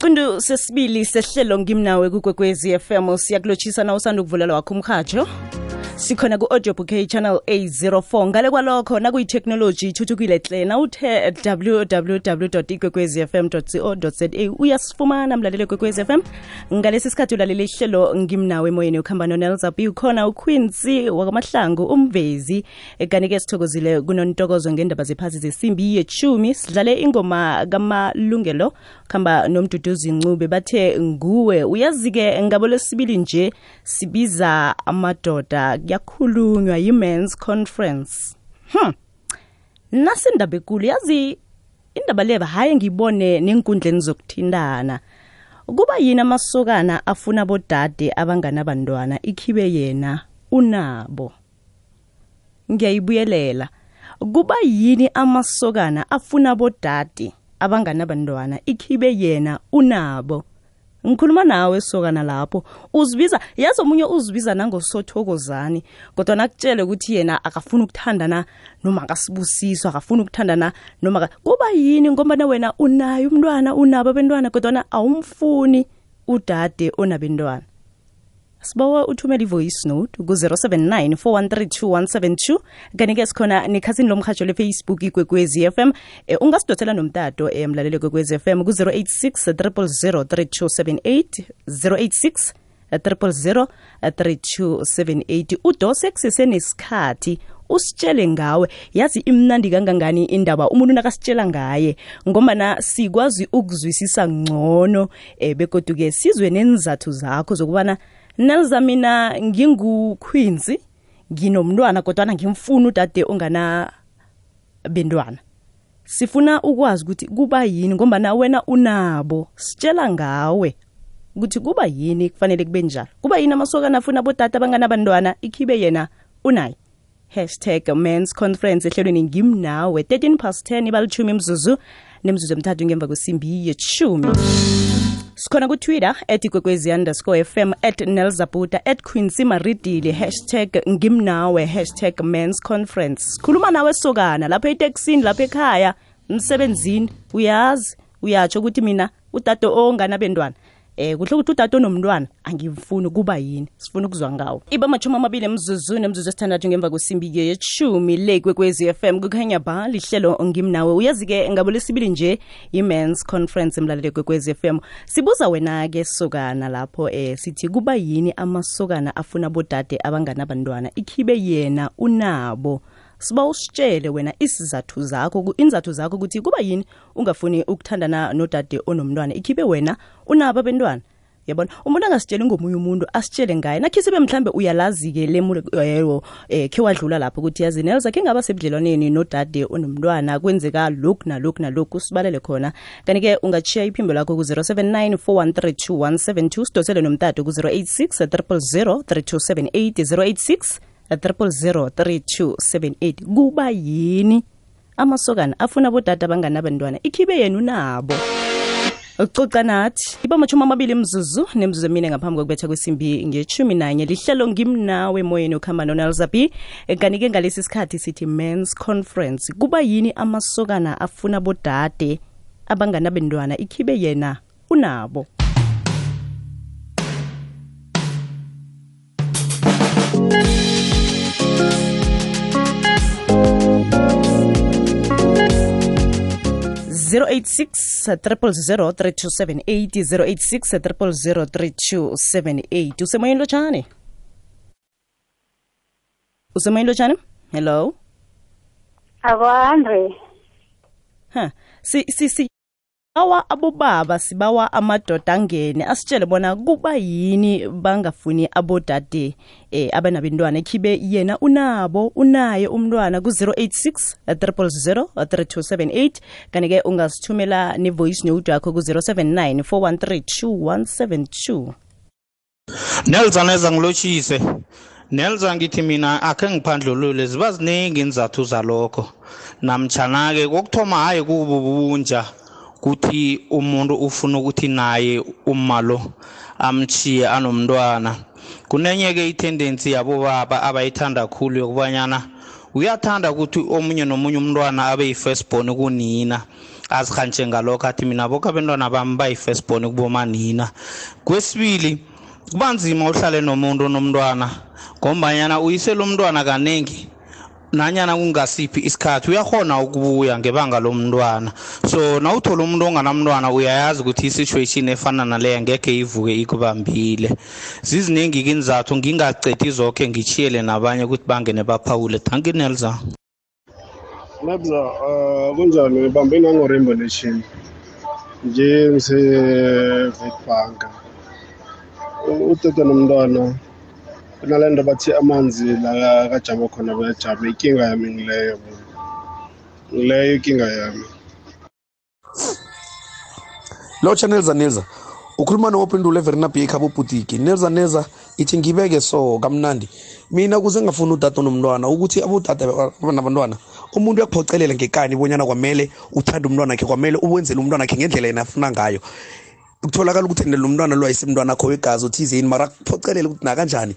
isiqundu sesibili sehlelo ngimnawe kugwekwezi FM siyakulotshisa na usanda ukuvulelwa wakho umhajo sikhona ku-audio bouquet channel a04 ngale kwalokho nakuyithekhnoloji ithuthukile hle nawuthe www ikwekwez fm co za uyasifumana mlaleli kwekwez fm ngalesi sikhathi ulalele ihlelo ngimnawe emoyeni ukuhamba nonelzab ukhona uquincy wakwamahlangu umvezi kanti-ke sithokozile kunontokozo ngendaba zephasi zesimbi yechumi sidlale ingoma kamalungelo kuhamba nomduduzi ncube bathe nguwe. Uyazi-ke ngabo lesibili nje sibiza amadoda kuyakhulunywa yi-mans conference. Hmm. nasindaba ekulu yazi indaba leba hayi ngibone nenkundleni zokuthintana. Kuba yini amasokana afuna bodade abanganabantwana ikhibe yena unabo? Ngiyayibuyelela. Kuba yini amasokana afuna bodade abanganabantwana ikhibe yena unabo ngikhuluma nawe sokana lapho. Uzibiza yazi omunye uzibiza nangosothokozani kodwa nakutshele ukuthi yena akafuni ukuthandana noma akasibusiswa akafuni ukuthandana noma kuba yini? Ngombana wena unayo umntwana unabo abentwana kodwana awumfuni udade onabentwana sibawa uthumele i-voice note ku-079 4132172 kanti-ke sikhona nekhasini lomhatsho lefacebook ikwekwezi FM e, ungasidothela nomtato e, mlalelo kwekwezi FM ku-086 3003278 086 300 3278 udose kusesenesikhathi usitshele ngawe. Yazi imnandi kangangani indaba umuntu nakasitshela ngaye ngombana sikwazi ukuzwisisa ngcono um begoduke sizwe nenzathu zakho zokubana nelza mina ngingukhwinzi nginomntwana kodwana ngimfuna udade ongana bentwana. Sifuna ukwazi ukuthi kuba yini ngombana wena unabo sitshela ngawe ukuthi kuba yini kufanele kube njalo. Kuba yini amasokana afuna bodade abanganabantwana ikhibe yena unaye. Hashtag mans conference ehlelweni ngimnawe. 13 past 10 ibalithumi imzuzu nemzuzu emthathu ngemva kwesimbi yechumi sikhona kutwitter at ikwekwezi underscore fm at nelzabuta at quincy maridili hashtag ngimnawe hashtag mans conference. Sikhuluma nawe sokana lapho etekisini lapho ekhaya emsebenzini. Uyazi uyatsho ukuthi mina utato onganabentwana eh kuhle ukuthi udade onomntwana angimfuni kuba yini? Sifuna ukuzwa ngawo. Iba machumi amabili emzuzu nemzuzu esithandathu ngemva kwesimbi-ke yeshumi le kwekwezi m. Kukhanya ba lihlelo ngimnawe. Uyazi-ke ngabo lesibili nje i-mans conference emlaleli f m. Sibuza wena-ke sokana lapho eh sithi kuba yini amasokana afuna bodade abanganabantwana? Ikhibe yena unabo siba usitshele wena isizathu zakho inzathu zakho ukuthi kuba yini ungafuni ukuthandana nodade onomntwana. Ikhibe wena unabo abentwana. Yabona? Umuntu angasitsheli ngomunye umuntu asitshele ngaye. Nakhi sibe mhlambe uyalazi-ke leyo eh khe wadlula lapho ukuthi yazi nelza khe ngaba sebudlelwaneni nodade onomntwana. Kwenzeka lokhu nalokhu nalokhu usibalele khona. Kanti-ke ungatshiya iphimbo lakho ku-079 4132172 sidosele nomtato ku-086 300 3278 086 003278 kuba yini? Amasokana afuna bodade abanganabantwana ikhibe yena unabo ucoca nathi iba machumi amabili mzuzu nemzuzu emine ngaphambi kokubetha kwesimbi ngechumi nanye. Lihlelo ngimnawe emoyeni ukuhamba nonelzabi kanti-ke ngalesi sikhathi sithi mans conference. Kuba yini amasokana afuna bodade abanganabentwana ikhibe yena unabo 086 300 3278 086 300 3278 usemoyeni lotshani usemoyeni lotshani hello? Akwandre huh. si si si awa abobaba sibawa amadoda angene. Asitshele bona kuba yini bangafuni abodade eh abanabantwana ekhibe yena unabo unaye umntwana ku-086 300 3278 kanti-ke ungasithumela ne-voice note yakho ku-079 413 nelza neza ngilotshise nelza ngithi mina akhe ngiphandlulule. Ziba ziningi inzathu zalokho. Namtshana-ke kokuthoma hhayi kububunja kuthi umuntu ufuna ukuthi naye umalo amchiye anomntwana. Kunenye-ke itendensi yabobaba abayithanda khulu yokubanyana uyathanda ukuthi omunye nomunye umntwana abe yi-firstborn kunina. Azihantshe ngalokho athi mina boke abentwana bami bayi-firstborn kubomanina. Kwesibili kuba nzima uhlale nomuntu onomntwana ngombanyana uyisela umntwana kaningi nanyana kungasiphi isikhathi uyahona ukubuya ngebanga lomntwana so nawuthola umuntu onganamntwana uyayazi ukuthi i-situation efana naleyo ngekhe ivuke ikubambile ziziningi-ke inzathu ngingacedi zokhe ngitshiyele nabanye ukuthi bangene baphawule thanki nelza Nabza, uh, kunjani? Bambe nango Rainbow Nation. Nje ngise Witbank. Utata nomntwana kunale nto bathi amanzi la kajama khona bayajama inkinga yami ngileyo mina. ngileyo inkinga yami. Lotsha nelza nelza ukhuluma nowophendula everina bhikha bobhutiki nelza nelza ithi ngibeke so kamnandi. Mina kuze ngingafuni udade onomntwana ukuthi abodade nabantwana umuntu uyakuphocelela ngekani bonyana kwamele uthande umntwana akhe kwamele uwenzele umntwana akhe ngendlela yena afuna ngayo. Kutholakala ukuthi lo mntwana lo ayisemntwana akho wegazi uthizeni mara kuphocelela ukuthi nakanjani.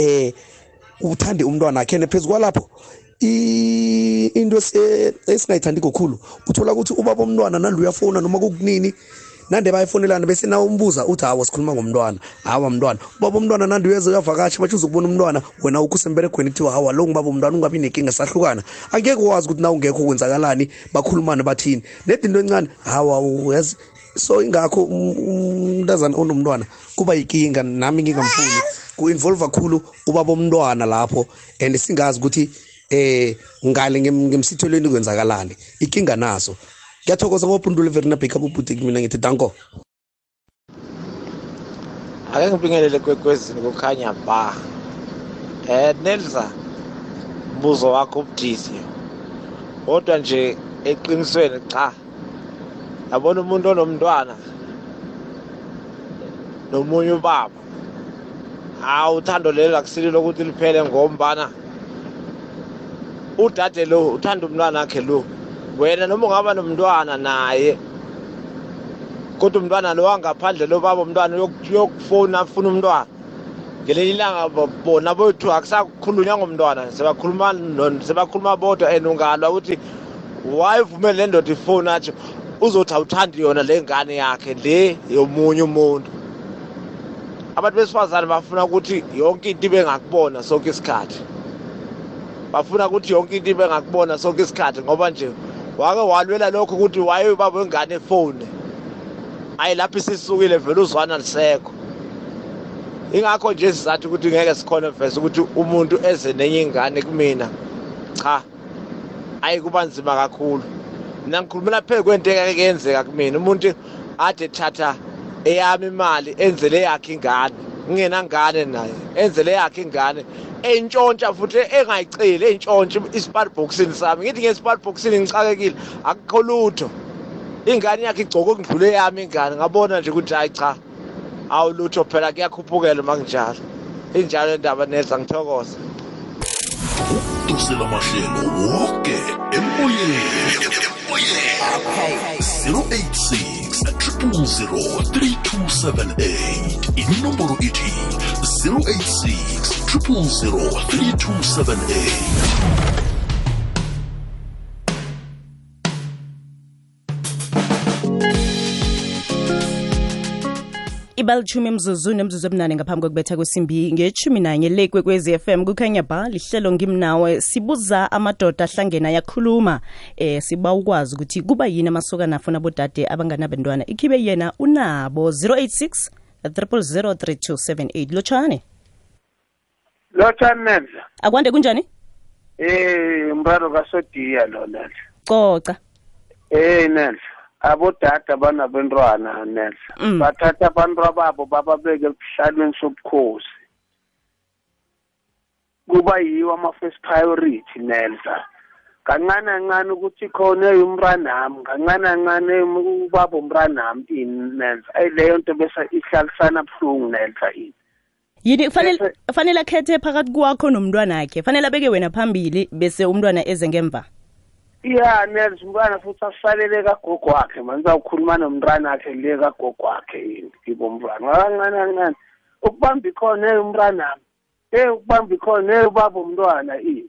Eh uthande umntwana akhe phezu kwalapho. I- into esi- esingayithandi kakhulu uthola ukuthi ubaba omntwana nandi uyafona noma kukunini nande bayifonelana bese nawe umbuza uthi hawa sikhuluma ngomntwana. Hawa mntwana. Ubaba omntwana nandi uyeza uyavakatsha batsho uzokubona umntwana. Wena ukho semberegweni kuthiwa hawa lo ngibaba omntwana ungabi nenkinga sahlukana. Angeke wazi ukuthi na ungekho kwenzakalani bakhulumane bathini. Nedinto encane hawa uyazi so ingakho um- umntazana onomntwana kuba yikinga nami ngingamfuni. Ku-involve kakhulu ubaba omntwana lapho and singazi ukuthi eh ngale ngem- ngemsithelweni kwenzakalani. Ikinga naso. Ngiyathokoza ngophendula verina backup ubhutik mina ngithi danko. Ake ngibingelele kwekwezini kukhanya ba. Eh Nelza mbuzo wakho ubudisi. Kodwa nje eqinisweni cha yabona umuntu onomntwana nomunye ubaba. Hawu uthando lelo akusilo lokuthi liphele ngombana udade lo uthanda umntwana wakhe lo. Wena noma ungaba nomntwana naye kodwa umntwana lo wangaphandle lo baba umntwana uyok- uyokufona afuna umntwana. Ngelinye ilanga bo- bona boyithu akusakhulunywa ngomntwana sebakhuluma no- sebakhuluma bodwa and ungalwa ukuthi wayevumele le ndoda ifoni atsho uzothi awuthandi yona le ngane yakhe le yomunye umuntu. Abantu besifazane bafuna ukuthi yonke into ibe ngakubona sonke isikhathi. Bafuna ukuthi yonke into ibe ngakubona sonke isikhathi ngoba nje wake walwela lokho ukuthi waye ubaba wengane efoni ayi lapho isisukile vele uzwana lisekho ingakho nje sizathu ukuthi ngeke sikhone mfese ukuthi umuntu eze nenye ingane kumina. Cha ayi kuba nzima kakhulu. Mina ngikhulumela phezu kwento ekake yenzeka kumina. Umuntu ade thatha eyami imali enzele yakhe ingane ngingenangane naye enzele yakhe ingane entshontsha futhi engayiceli entshontsha isipalibhokisini sami. Ngithi ngesipalibhokisini ngicakekile akukho lutho. Ingane yakhe igcoke okudlule yami ingane ngabona nje ukuthi hayi cha awulutho phela kuyakhuphukela uma kunjalo. Injalo indaba neza ngithokoza udosela mahlelo woke emoyeni. 086 3003278 inomboro ithi 086 3003278 ibalithumi emzuzu nemzuzu ebunane ngaphambi kokubetha kwesimbi ngechumi nanye le kwekwezi FM kukhanya ba lihlelo ngimnawe sibuza amadoda ahlangena ayakhuluma eh siba ukwazi ukuthi kuba yini amasokana afuna abodade abanganabantwana ikhibe yena unabo 086 3003278 lotshane Lotshani Nenza. akwande kunjani Eh umraro kasodiya lo Nenza. coca Eh Nenza. Abodada banabantwana Nenza. Mm. Bathatha abantu babo bababeke esihlalweni sobukhosi. Kuba yiwo ama first priority Nenza. kancane kancane ukuthi khona umranami kancane kancane ubaba umranami ini Nenza. Ayileyo nto bese ihlalisana buhlungu Nenza ini. yini fanele Bese- fanele akhethe phakathi kwakho nomntwana akhe fanele abeke wena phambili bese umntwana eze ngemva ya nels umntwana futhi asalele kagogo wakhe manje uzawukhuluma nomntwana akhe le kagogo wakhe yini kibo umntwana kancane kancane ukubamba ikhona hey umntwanami hey ukubamba ikhona hey ubaba umntwana ini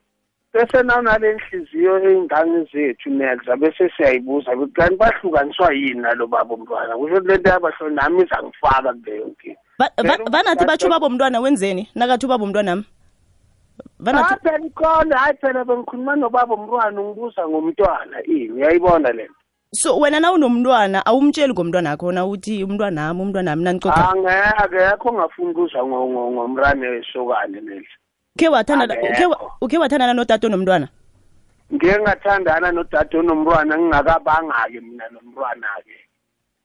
bese nanale nhliziyo ey'ngane zethu nelza bese siyayibuza ukuthi kanti bahlukaniswa yini nalo baba umntwana? Kusho ukuthi lento yabahlo nami izangifaka kuleyo nkinga Ba- ba- Phela banathi batsho umthatha- babo mntwana wenzeni? Nakathi ubaba umntwanami phela ikhona hayi phela bengikhuluma nobaba umntwana ungibuza ngomntwana ini uyayibona le so wena na unomntwana awumtsheli ngomntwana akho na uthi umntwanami umntwanami nanicoca Ange- akekho ongafuni ukuzwa ngo- ngo- ngomrane wesokane leli ukhe wathandana ukhe wa- ukhe wathandana notata onomntwana ngike ngathandana nodade onomntwana ngingakabanga-ke mina nomntwana-ke.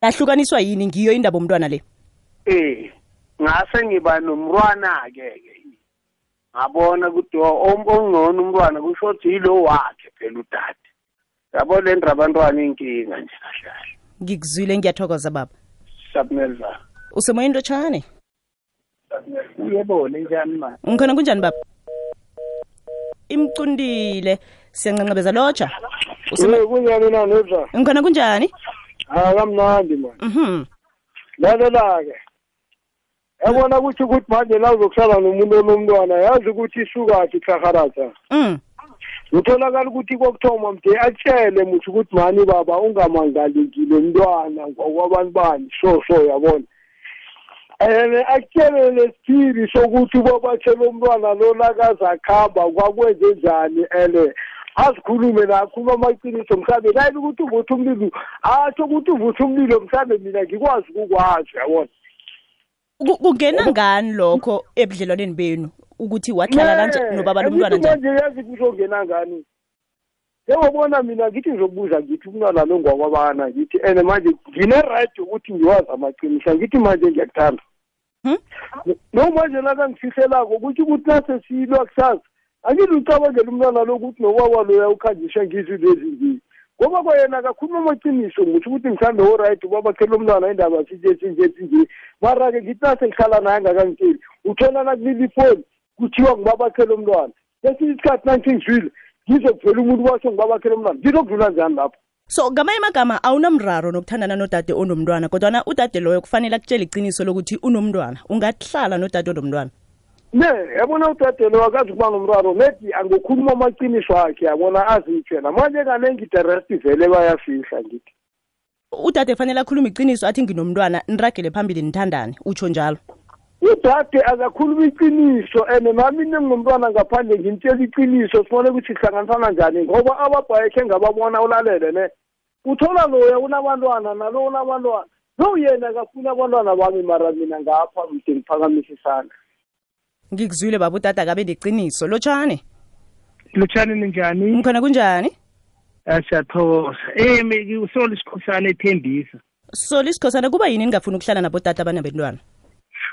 Yahlukaniswa yini? Ngiyo indaba omntwana le? Eh ngase ngiba nomntwana-ke ke ngabona ukuthi ongcono umntwana kusho ukuthi yilo wakhe phela udade. Yabo le ndaba abantwana inkinga nje kahle ngikuzwile ngiyathokoza baba. Sabmelva usemoyeni lotshane uyebone njani ma? Ngikhona kunjani baba? Imcundile. Siyancancabeza lotsha. Kunjani na nezwa ngikhona kunjani? Akamnandi ma. Mhm. Lalela-ke yabona ukuthi ukuthi manje la uzokuhlala nomuntu onomntwana yazi ukuthi isukaphi kusaharaja mm. Utholakala ukuthi kokuthoma mde atshele muthi ukuthi mani baba ungamangalekile mntwana ngokwabantu bani? So so yabona. And akutshele nesithiri sokuthi bobatshele umntwana lo nakazakhamba kwakwenze njani and azikhulume la akhuluma amaqiniso mhlambe layini ukuthi uvutha umlilo? Atsho ukuthi uvutha umlilo mhlambe mina ngikwazi ukukwazi yabona. Ku- kungena ngani lokho ebudlelwaneni benu? Ukuthi wahlala kanje nobaba lomntwana njani? manje yazi kuzongena ngani? Njengobona mina ngithi ngizokubuza ngithi umntwana lo ngwakwabana ngithi and manje ngine-right yokuthi ngiwazi amaqiniso. Ngithi manje ngiyakuthanda. Hmm? no manje nakangifihlelako kutho ukuthi nasesiyilwa kusasa angithi ucabangela umntwana lo ukuthi nokwakwa loya ukhanjiswe ngizinto ezimbili ngoba kwayena kakhuluma amaqiniso ngitho ukuthi mhlawumbe oright ubabakhela umntwana indaba sinje sinje sinje mara-ke ngithi nasengihlala naye angakangitsheli uthola nakulila ifoni kuthiwa ngibabakhela umntwana. Kwesinye isikhathi nangithingizwile ngizokuvela umuntu washo ngibabakhela umntwana. Ngizokudlula njani lapho? So ngamanye amagama awunamraro nokuthandana nodade onomntwana kodwana udade loyo kufanele akutshele iqiniso lokuthi unomntwana. Ungahlala nodade onomntwana. Ne yabona udade lo akazi ukuba nomraro maybe angokhuluma amaqiniso akhe yabona azitshela manje kanengi the rest vele bayafihla ngithi. Udade kufanele akhulume iqiniso athi nginomntwana niragele phambili nithandane utsho njalo. Udade akakhuluma iqiniso and nami ningumntwana ngaphandle ngimtshela iqiniso sibone ukuthi sihlanganisana njani ngoba ababhayekhe ngababona ulalele ne? Uthola loya unabantwana nalo unabantwana. No yena akafuni abantwana bami mara mina ngapha mde ngiphakamisa isandla ngikuzwile baba udade akabe neqiniso lotshane lotshani ninjani? Ngikhona kunjani? Ah, siyathokoza. Eh mi- usolo isikhosana ethembisa. So lisikhosana kuba yini ningafuni ukuhlala nabodade abanabentwana?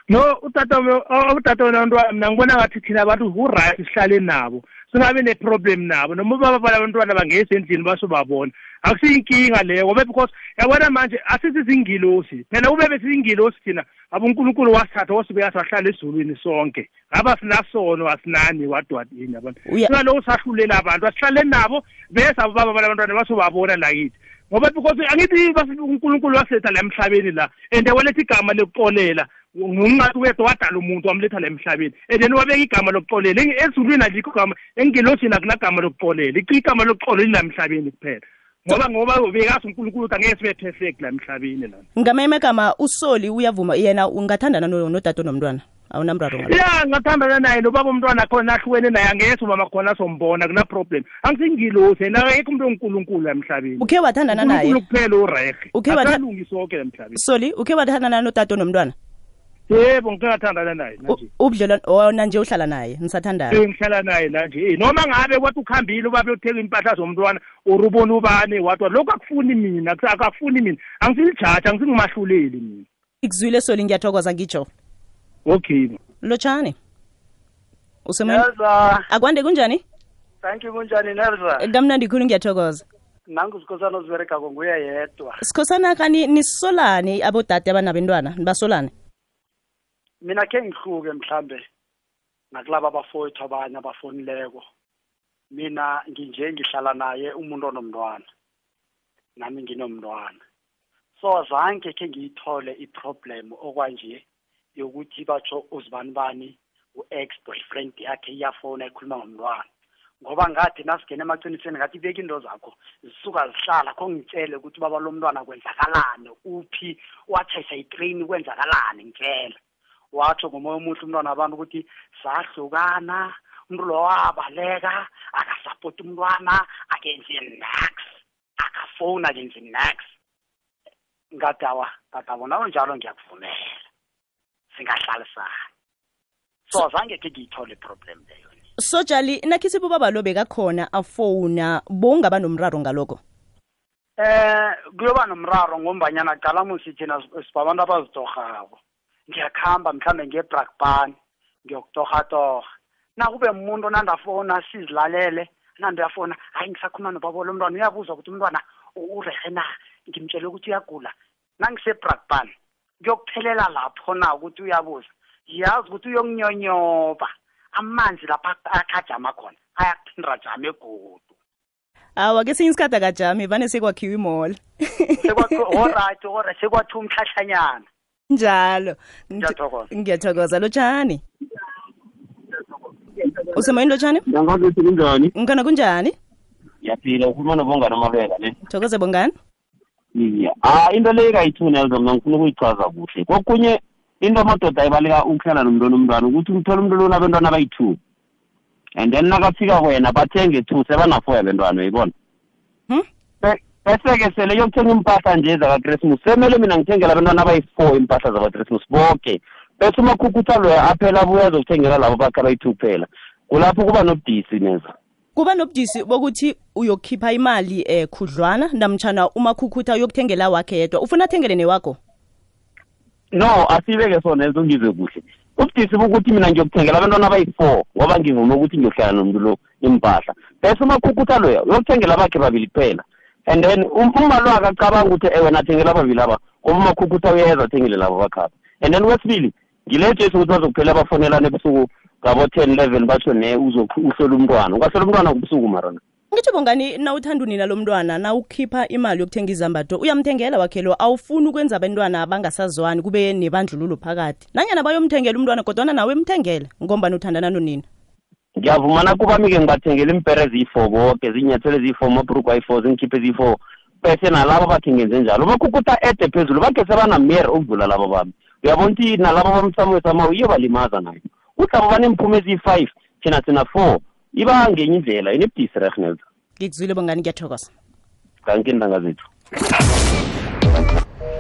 No utata wami- utata wanabantwana mina ngibona ngathi thina abantu ku-right sihlale nabo. Singabi ne-problem nabo. Noma ubaba balabantwana bangezi endlini basobabona akusiyinkinga leyo ngoba because yabona manje asithi zingilosi phela ube besiyingilosi thina abonkulunkulu wasithatha wasibeka sahlala ezulwini sonke. Ngaba sinasono asinani wadwadini yabona? Uya- singaloku sahlulela abantu asihlale nabo bese abo baba balabantwana basobabona lakithi ngoba because angithi basi- unkulunkulu wasiletha la emhlabeni la and waletha igama lokuxolela ngingathi wedwa wadala umuntu wamletha la emhlabeni. And then wabeka igama lokuxolela Eng- ezulwini alikho igama engilosini akunagama lokuxolela ici igama lokuxolela la emhlabeni kuphela. Ngoba ngoba bekazi unkulunkulu ukuthi angeke sibe perfect la emhlabeni lana ngamanye amagama usoli uyavuma yena ungathandana no- nodade onomntwana awunamraro ya ngathandana naye nobaba umntwana khona ahlukene naye angeke umama khona sombona kuna problem. Angisingilosi yena akekho umuntu onkulunkulu la emhlabeni. Ukhe wathandana naye. Unkulunkulu kuphela urehe Ukhe watha- akalungi sonke la emhlabeni. Soli ukhe wathandana nodade onomntwana yebo ngike ngathandana naye nanje ubudlelwano wona nje uhlala naye nisathandana ngihlala naye nanje eh, noma ngabe kwathi ukuhambile ubabe uthenga impahla zomntwana or ubona ubani wathi lokhu akufuni mina akufuni akafuni mina. Angisilijaji angisingimahluleli mina. Ikuzwile soli ngiyathokoza ngitsho. Okay. Lotshani usemoyeni? Akwande kunjani? Thank you kunjani Nelza? kamnandi khulu ngiyathokoza. Nangu sikhosana oziberegako nguye yedwa. sikhosana kani nisolani abodade abanabentwana? Nibasolane Mina ke ngihluke mhlambe nakulabo abafowethu abanye abafonileko. Mina nginje ngihlala naye umuntu onomntwana. Nami nginomntwana. So zange ke ngiyithole iproblem okwanje yokuthi batsho uzibani bani u-ex boyfriend yakhe iyafona ikhuluma ngomntwana. ngoba ngathi nasigena emaqinisweni ngathi ibeka into zakho zisuka zihlala kho ngitshele ukuthi baba lo mntwana kwenzakalani uphi watshayisa itreni kwenzakalani ngitshele watsho ngomoya omuhle umntwana abantu ukuthi sahlukana umuntu lo wabaleka akasapoti umntwana akenzi nax akafowuni akenzi nax ngadawa ngadawa nawe njalo ngiyakuvumela. Singahlalisani. So zange ke ngiyithole iproblem leyo sojali nakhisipo ubaba lo bekakhona afowuna bowungaba nomraro ngalokho eh kuyoba nomraro ngombanyana qala musi thina sibabantu abazitorhako ngiyakuhamba mhlambe ngebrakpan ngiyokutorhatorha nakube muntu nandafona sizilalele nandiyafona hayi ngisakhuluma nobaba lo mntwana uyabuza ukuthi umntwana urehe na? Ngimtshele ukuthi uyagula. Nangisebrakpan kuyokuphelela lapho na ukuthi uyabuza? Yazi ukuthi uyokunyonyoba amanzi lapha akhajama khona ayakuphinda jame egodu awa kesinye isikhathi akajami vane sekwakhiwa imall oright oright sekwathi umhlahlanyana njalo Ngiyathokoza. lotshani usemoyeni lotshani kunjani? ngikana kunjani Yaphila ukhuluma nobongani amalwela ne. thokoze bongani Iya. Ah into le kayithuni yazo mna ngifuna ukuyichaza kuhle. Kokunye into amadoda ayibaleka ukuhlala nomntwana umntwana ukuthi umthola umntu lona abentwana abayi-two. And then nakafika wena bathenge two sebana-four yabentwana uyibona. Hmm? Be- Bese-ke sele yokuthenga impahla nje zaka-Christmas semele mina ngithengela abantwana abayi-four impahla zaka-Christmas boke. Bese umakhukhutha loya aphela abuya azokuthengela labo bakhe abayi-two kuphela. Kulapho kuba nobudisi neza. kuba nobudisi bokuthi uyokhipha imali eh khudlwana namtshana umakhukhutha uyokuthengela wakhe yedwa ufuna athengele newakho no asibeke sona lezo ngizwe kuhle ubudisi bokuthi mina ngiyokuthengela abantwana abayi-four ngoba ngivume ukuthi ngiyohlala nomuntu lo impahla bese umakhukhutha loya uyokuthengela bakhe babili kuphela and then um- umali wakhe acabanga ukuthi ewe nathengela ababili aba ngoba umakhukhutha uyeza athengele labo bakhaba and then kwesibili ngilejesi ukuthi bazokuphela bafonelane ebusuku ngabo-ten eleven batsho ne uzokhu- uhlola umntwana. Ungahlola umntwana kubusuku marana ngitsho bongani na uthanda unina lo mntwana na ukhipha imali yokuthenga izambatho uyamthengela wakhe lo awufuni ukwenza abantwana abangasazwani kube nebandlululo phakathi. Nanyana bayomthengela umntwana kodwana nawe emthengele ngombani uthandana nonina. Ngiyavumana kubami-ke ngibathengela impere eziyi-four boke zinyathelo eziyi-four amabhruku ayi-four zingikhiphe eziyi-four bese nalabo bakhe ngenze njalo. Umakhukutha ede phezulu bakhe sebanamere ukudlula labo bami. Uyabona ukuthi nalabo bamsamwesama iyobalimaza nayo uthi abo baneemphumo eziyi-five thina sina four iba ngenye indlela inebudisi rehneza ngikuzwile bongani ngiyathokoza. Kanke iintanga zethu.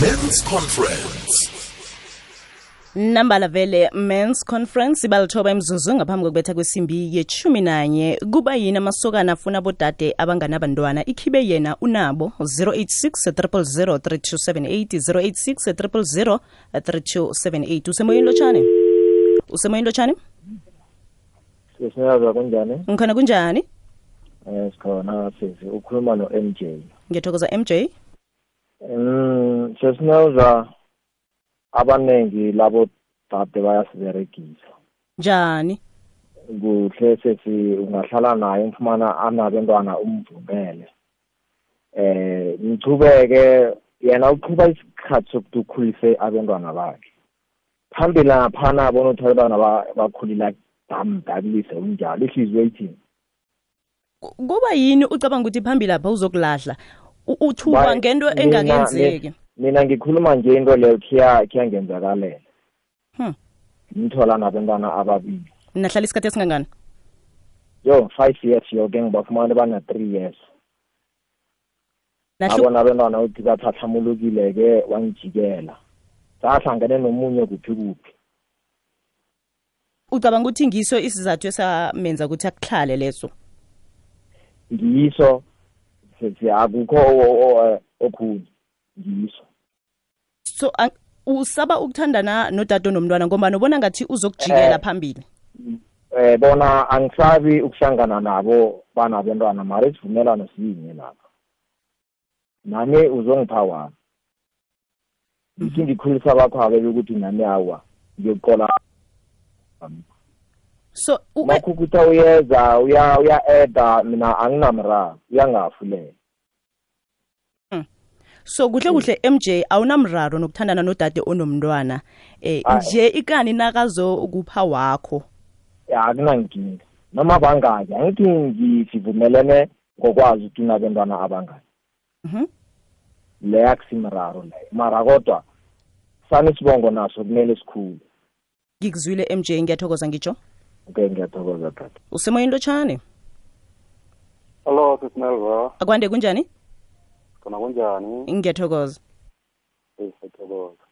Men's conference. Nambala vele mens conference ibalithoba imzuzu ngaphambi kokubetha kwesimbi yechumi nanye kuba yini amasokana afuna bodade abanganabantwana? Ikhibe yena unabo 086 000 3278 086 3278 usemoyeni lotshane? Usemoyeni lotshane? Sesiyaza kunjani ngikhona kunjani? Um sikhona sisi. Ukhuluma no-m j. Ngiyathokoza mj um sesineuza abaningi labo dade bayasiberegisa. Njani? Kuhle sesi ungahlala naye umfumana anabentwana umvumele. Eh nichubeke yena uqhuba isikhathi sokuthi ukhulise abentwana bakhe. Phambili naphana bona uthole bana ba- bakhulila damdabulise unjalo ihliziyo ithini? Kuba yini ucabanga ukuthi phambili lapha uzokulahla? U- uthuka Ba- ngento engakenzeki. mi- mina ngikhuluma nje into leyo khiya khiyangenzakalela Hmm. ngithola nabantwana ababili. Nahlala isikhathi esingangani? Yo five years yoke ngibafumane bana-three years. Abona abantwana uthi bathathamulukile-ke wangijikela. Sahlangene nomunye kuphi kuphi. Ucabanga ukuthi ngiso isizathu esamenza ukuthi akuhlale leso? Ngiso sithi akukho okhulu ngiso so usaba ukuthandana nodade nomntwana ngoba nobona ngathi uzokujikela Eh. phambili. Eh bona angisabi ukuhlangana nabo banabentwana mara isivumelwano siyinye lapha. Nami uzongipha wami. Ithi ngikhulisa bakhwabe ukuthi nami awa ngiyoqola so makhukutha uyeza uya uya-eda mina anginamraro uyangafulela so kuhle kuhle MJ awunamraro nokuthandana nodade onomntwana. Eh nje ikani nakazo kupha wakho? Ya akunankinga noma bangaki angithi ngisivumelene ngokwazi ukuthi unabentwana abangaki. Mhm. leyo akusimraro leyo mara kodwa sani sibongo naso kumele sikhulu ngikuzwile MJ ngiyathokoza ngitsho okay ngiyathokoza tata usemoyeni lotshani Hello, sisinelva. akwande kunjani Khona kunjani? ngiyathokoza Siyathokoza.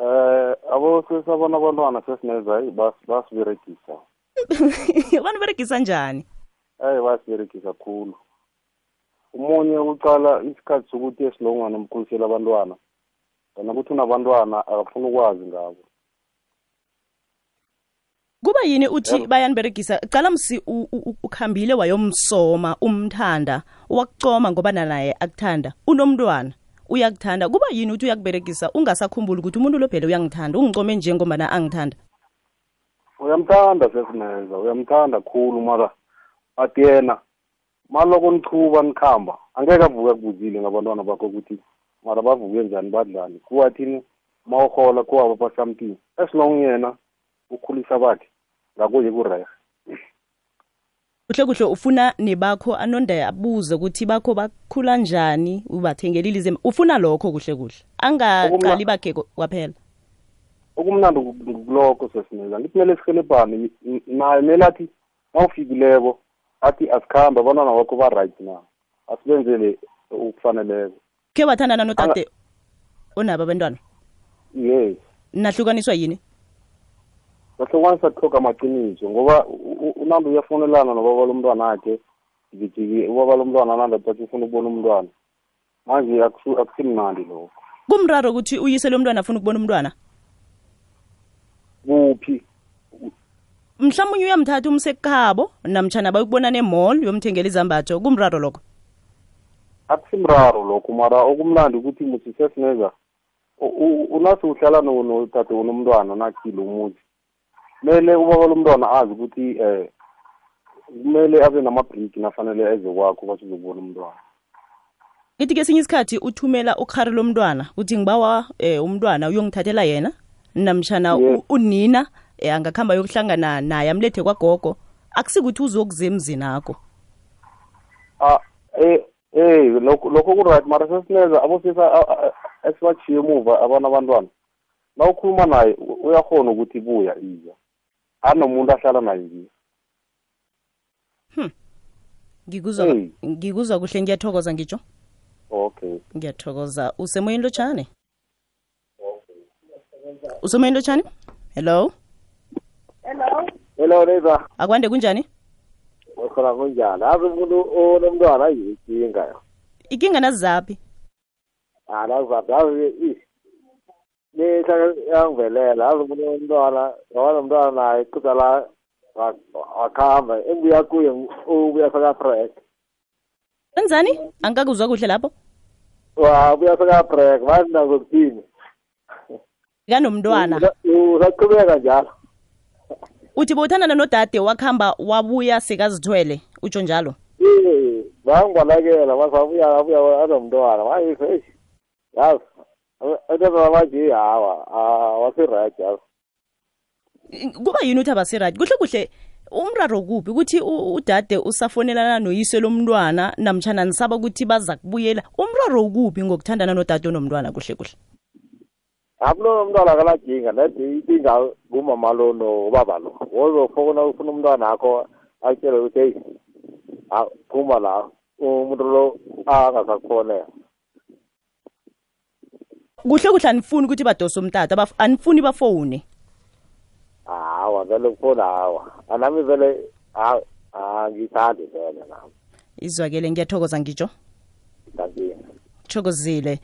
Eh, abo sesabona abantwana sesineza bas basiberegisa. baniberegisa njani Eh, basiberegisa khulu. Umunye uqala isikhathi sokuthi esilongwana umkhulisela abantwana. Kana kuthi unabantwana akafuna ukwazi ngabo. Kuba yini uthi bayaniberegisa cala msi ukhambile wayomsoma umthanda wakucoma ngoba naye akuthanda unomntwana uyakuthanda. Kuba yini uthi uyakuberegisa? Ungasakhumbuli ukuthi umuntu lo phela uyangithanda ungicome nje ngombana angithanda. Uyamthanda sesineza, uyamthanda khulu mara bathi yena maloko nichuba nikhamba angeke avuke akubuzile ngabantwana bakho ukuthi mara bavuke njani badlani. Kuwathini? Mawuhola kuwaba as long yena ukhulisa bakhe ngakuye kurerhe. Kuhle kuhle ufuna nebakho anonda abuze ukuthi bakho bakhula njani ubathengelile ilize ufuna lokho kuhle kuhle angaqali bakhe kwaphela. Okumnandi kulokho sesineza ngithi kumele sihelebhane naye mele athi mawufikileko athi asikhambe abantwana bakho ba-right na? Asibenzele ukufaneleko khe wathandana nodade onabo abantwana? Yes. Nahlukaniswa yini bahlokwanisa kuhloga amaqiniso ngoba unambe uyafonelana nobaba lomntwana akhe jikijiki ubaba lomntwana nandi athi ufuna ukubona umntwana. Manje akusimnandi lokho. Kumraro ukuthi uyise lo mntwana afuna ukubona umntwana? Kuphi? Mhlawumbe uyamthatha umsekhabo namtshana bayokubona nemall yomthengela izambatho. Kumraro lokho? Akusimraro lokho mara okumnandi ukuthi musisesineza sesineza unasi uhlala no- nodade unomntwana nakhile umuzi kumele ubaba lomntwana azi ukuthi eh kumele abe namabhriki nafanele eze kwakho basizokubona umntwana. Ngithi kesinye isikhathi uthumela ukhari lomntwana uthi ngibawa eh, umntwana uyongithathela yena namtshana Yes. u- unina eh, angakhamba yokuhlangana naye amlethe kwagogo akusikuthi uzokuze emzini akho ah eh eh lokho lokho ku-right mara sesineza abosisa a- a- a- esibachiye emuva abana abantwana na ukhuluma naye u- uyakhona ukuthi buya iya anomuntu ahlala naye Hmm. ngikuzwa Hey. ngikuzwa kuhle ngiyathokoza ngitsho. Okay. Ngiyathokoza. Usemoyeni lotshani usemoyeni lotshane? Hello? Hello? Hello neighbor akwande kunjani? Ukhona kunjani? Azi umuntu onomntwana ayinkinga ikinga nazizaphi anazizaphi azi nishayangvelela azokulo umntwana yabona mntwana naye kudzala wakhamba embuya kuye ubuya sekafrek enzani angikakuzwa kuhle lapho? Wabuya sekafrek manje nazokuthini kanomntwana. Usaqhubeka njalo. Uthi bowuthandana nodade wakuhamba wabuya sekazithwele utsho njalo? Ee, Bangibalekela masabuya abuya anomntwana mayeseyi yazi. Entazana manje hawa wasirayt yazi kuba yini uthi abasirayit kuhle kuhle umraro kuphi ukuthi udade usafonelana noyise lomntwana namtshana nisaba ukuthi baza kubuyela? Umraro kuphi ngokuthandana nodade onomntwana kuhle kuhle? Abulo umntwana akalaginga nedi inkinga ngumama lo nobaba lo. Wozofuna ufuna umntwana akho akutshele ukuthi eyi ha- phuma la umuntu lo angasakufonela kuhle kuhle anifuni ukuthi badose umtata anifuni bafowune. Hawa vele kufona hawa. Anami vele ha- angithandi vele nami. Izwakele ngiyathokoza ngitsho. Thokozile.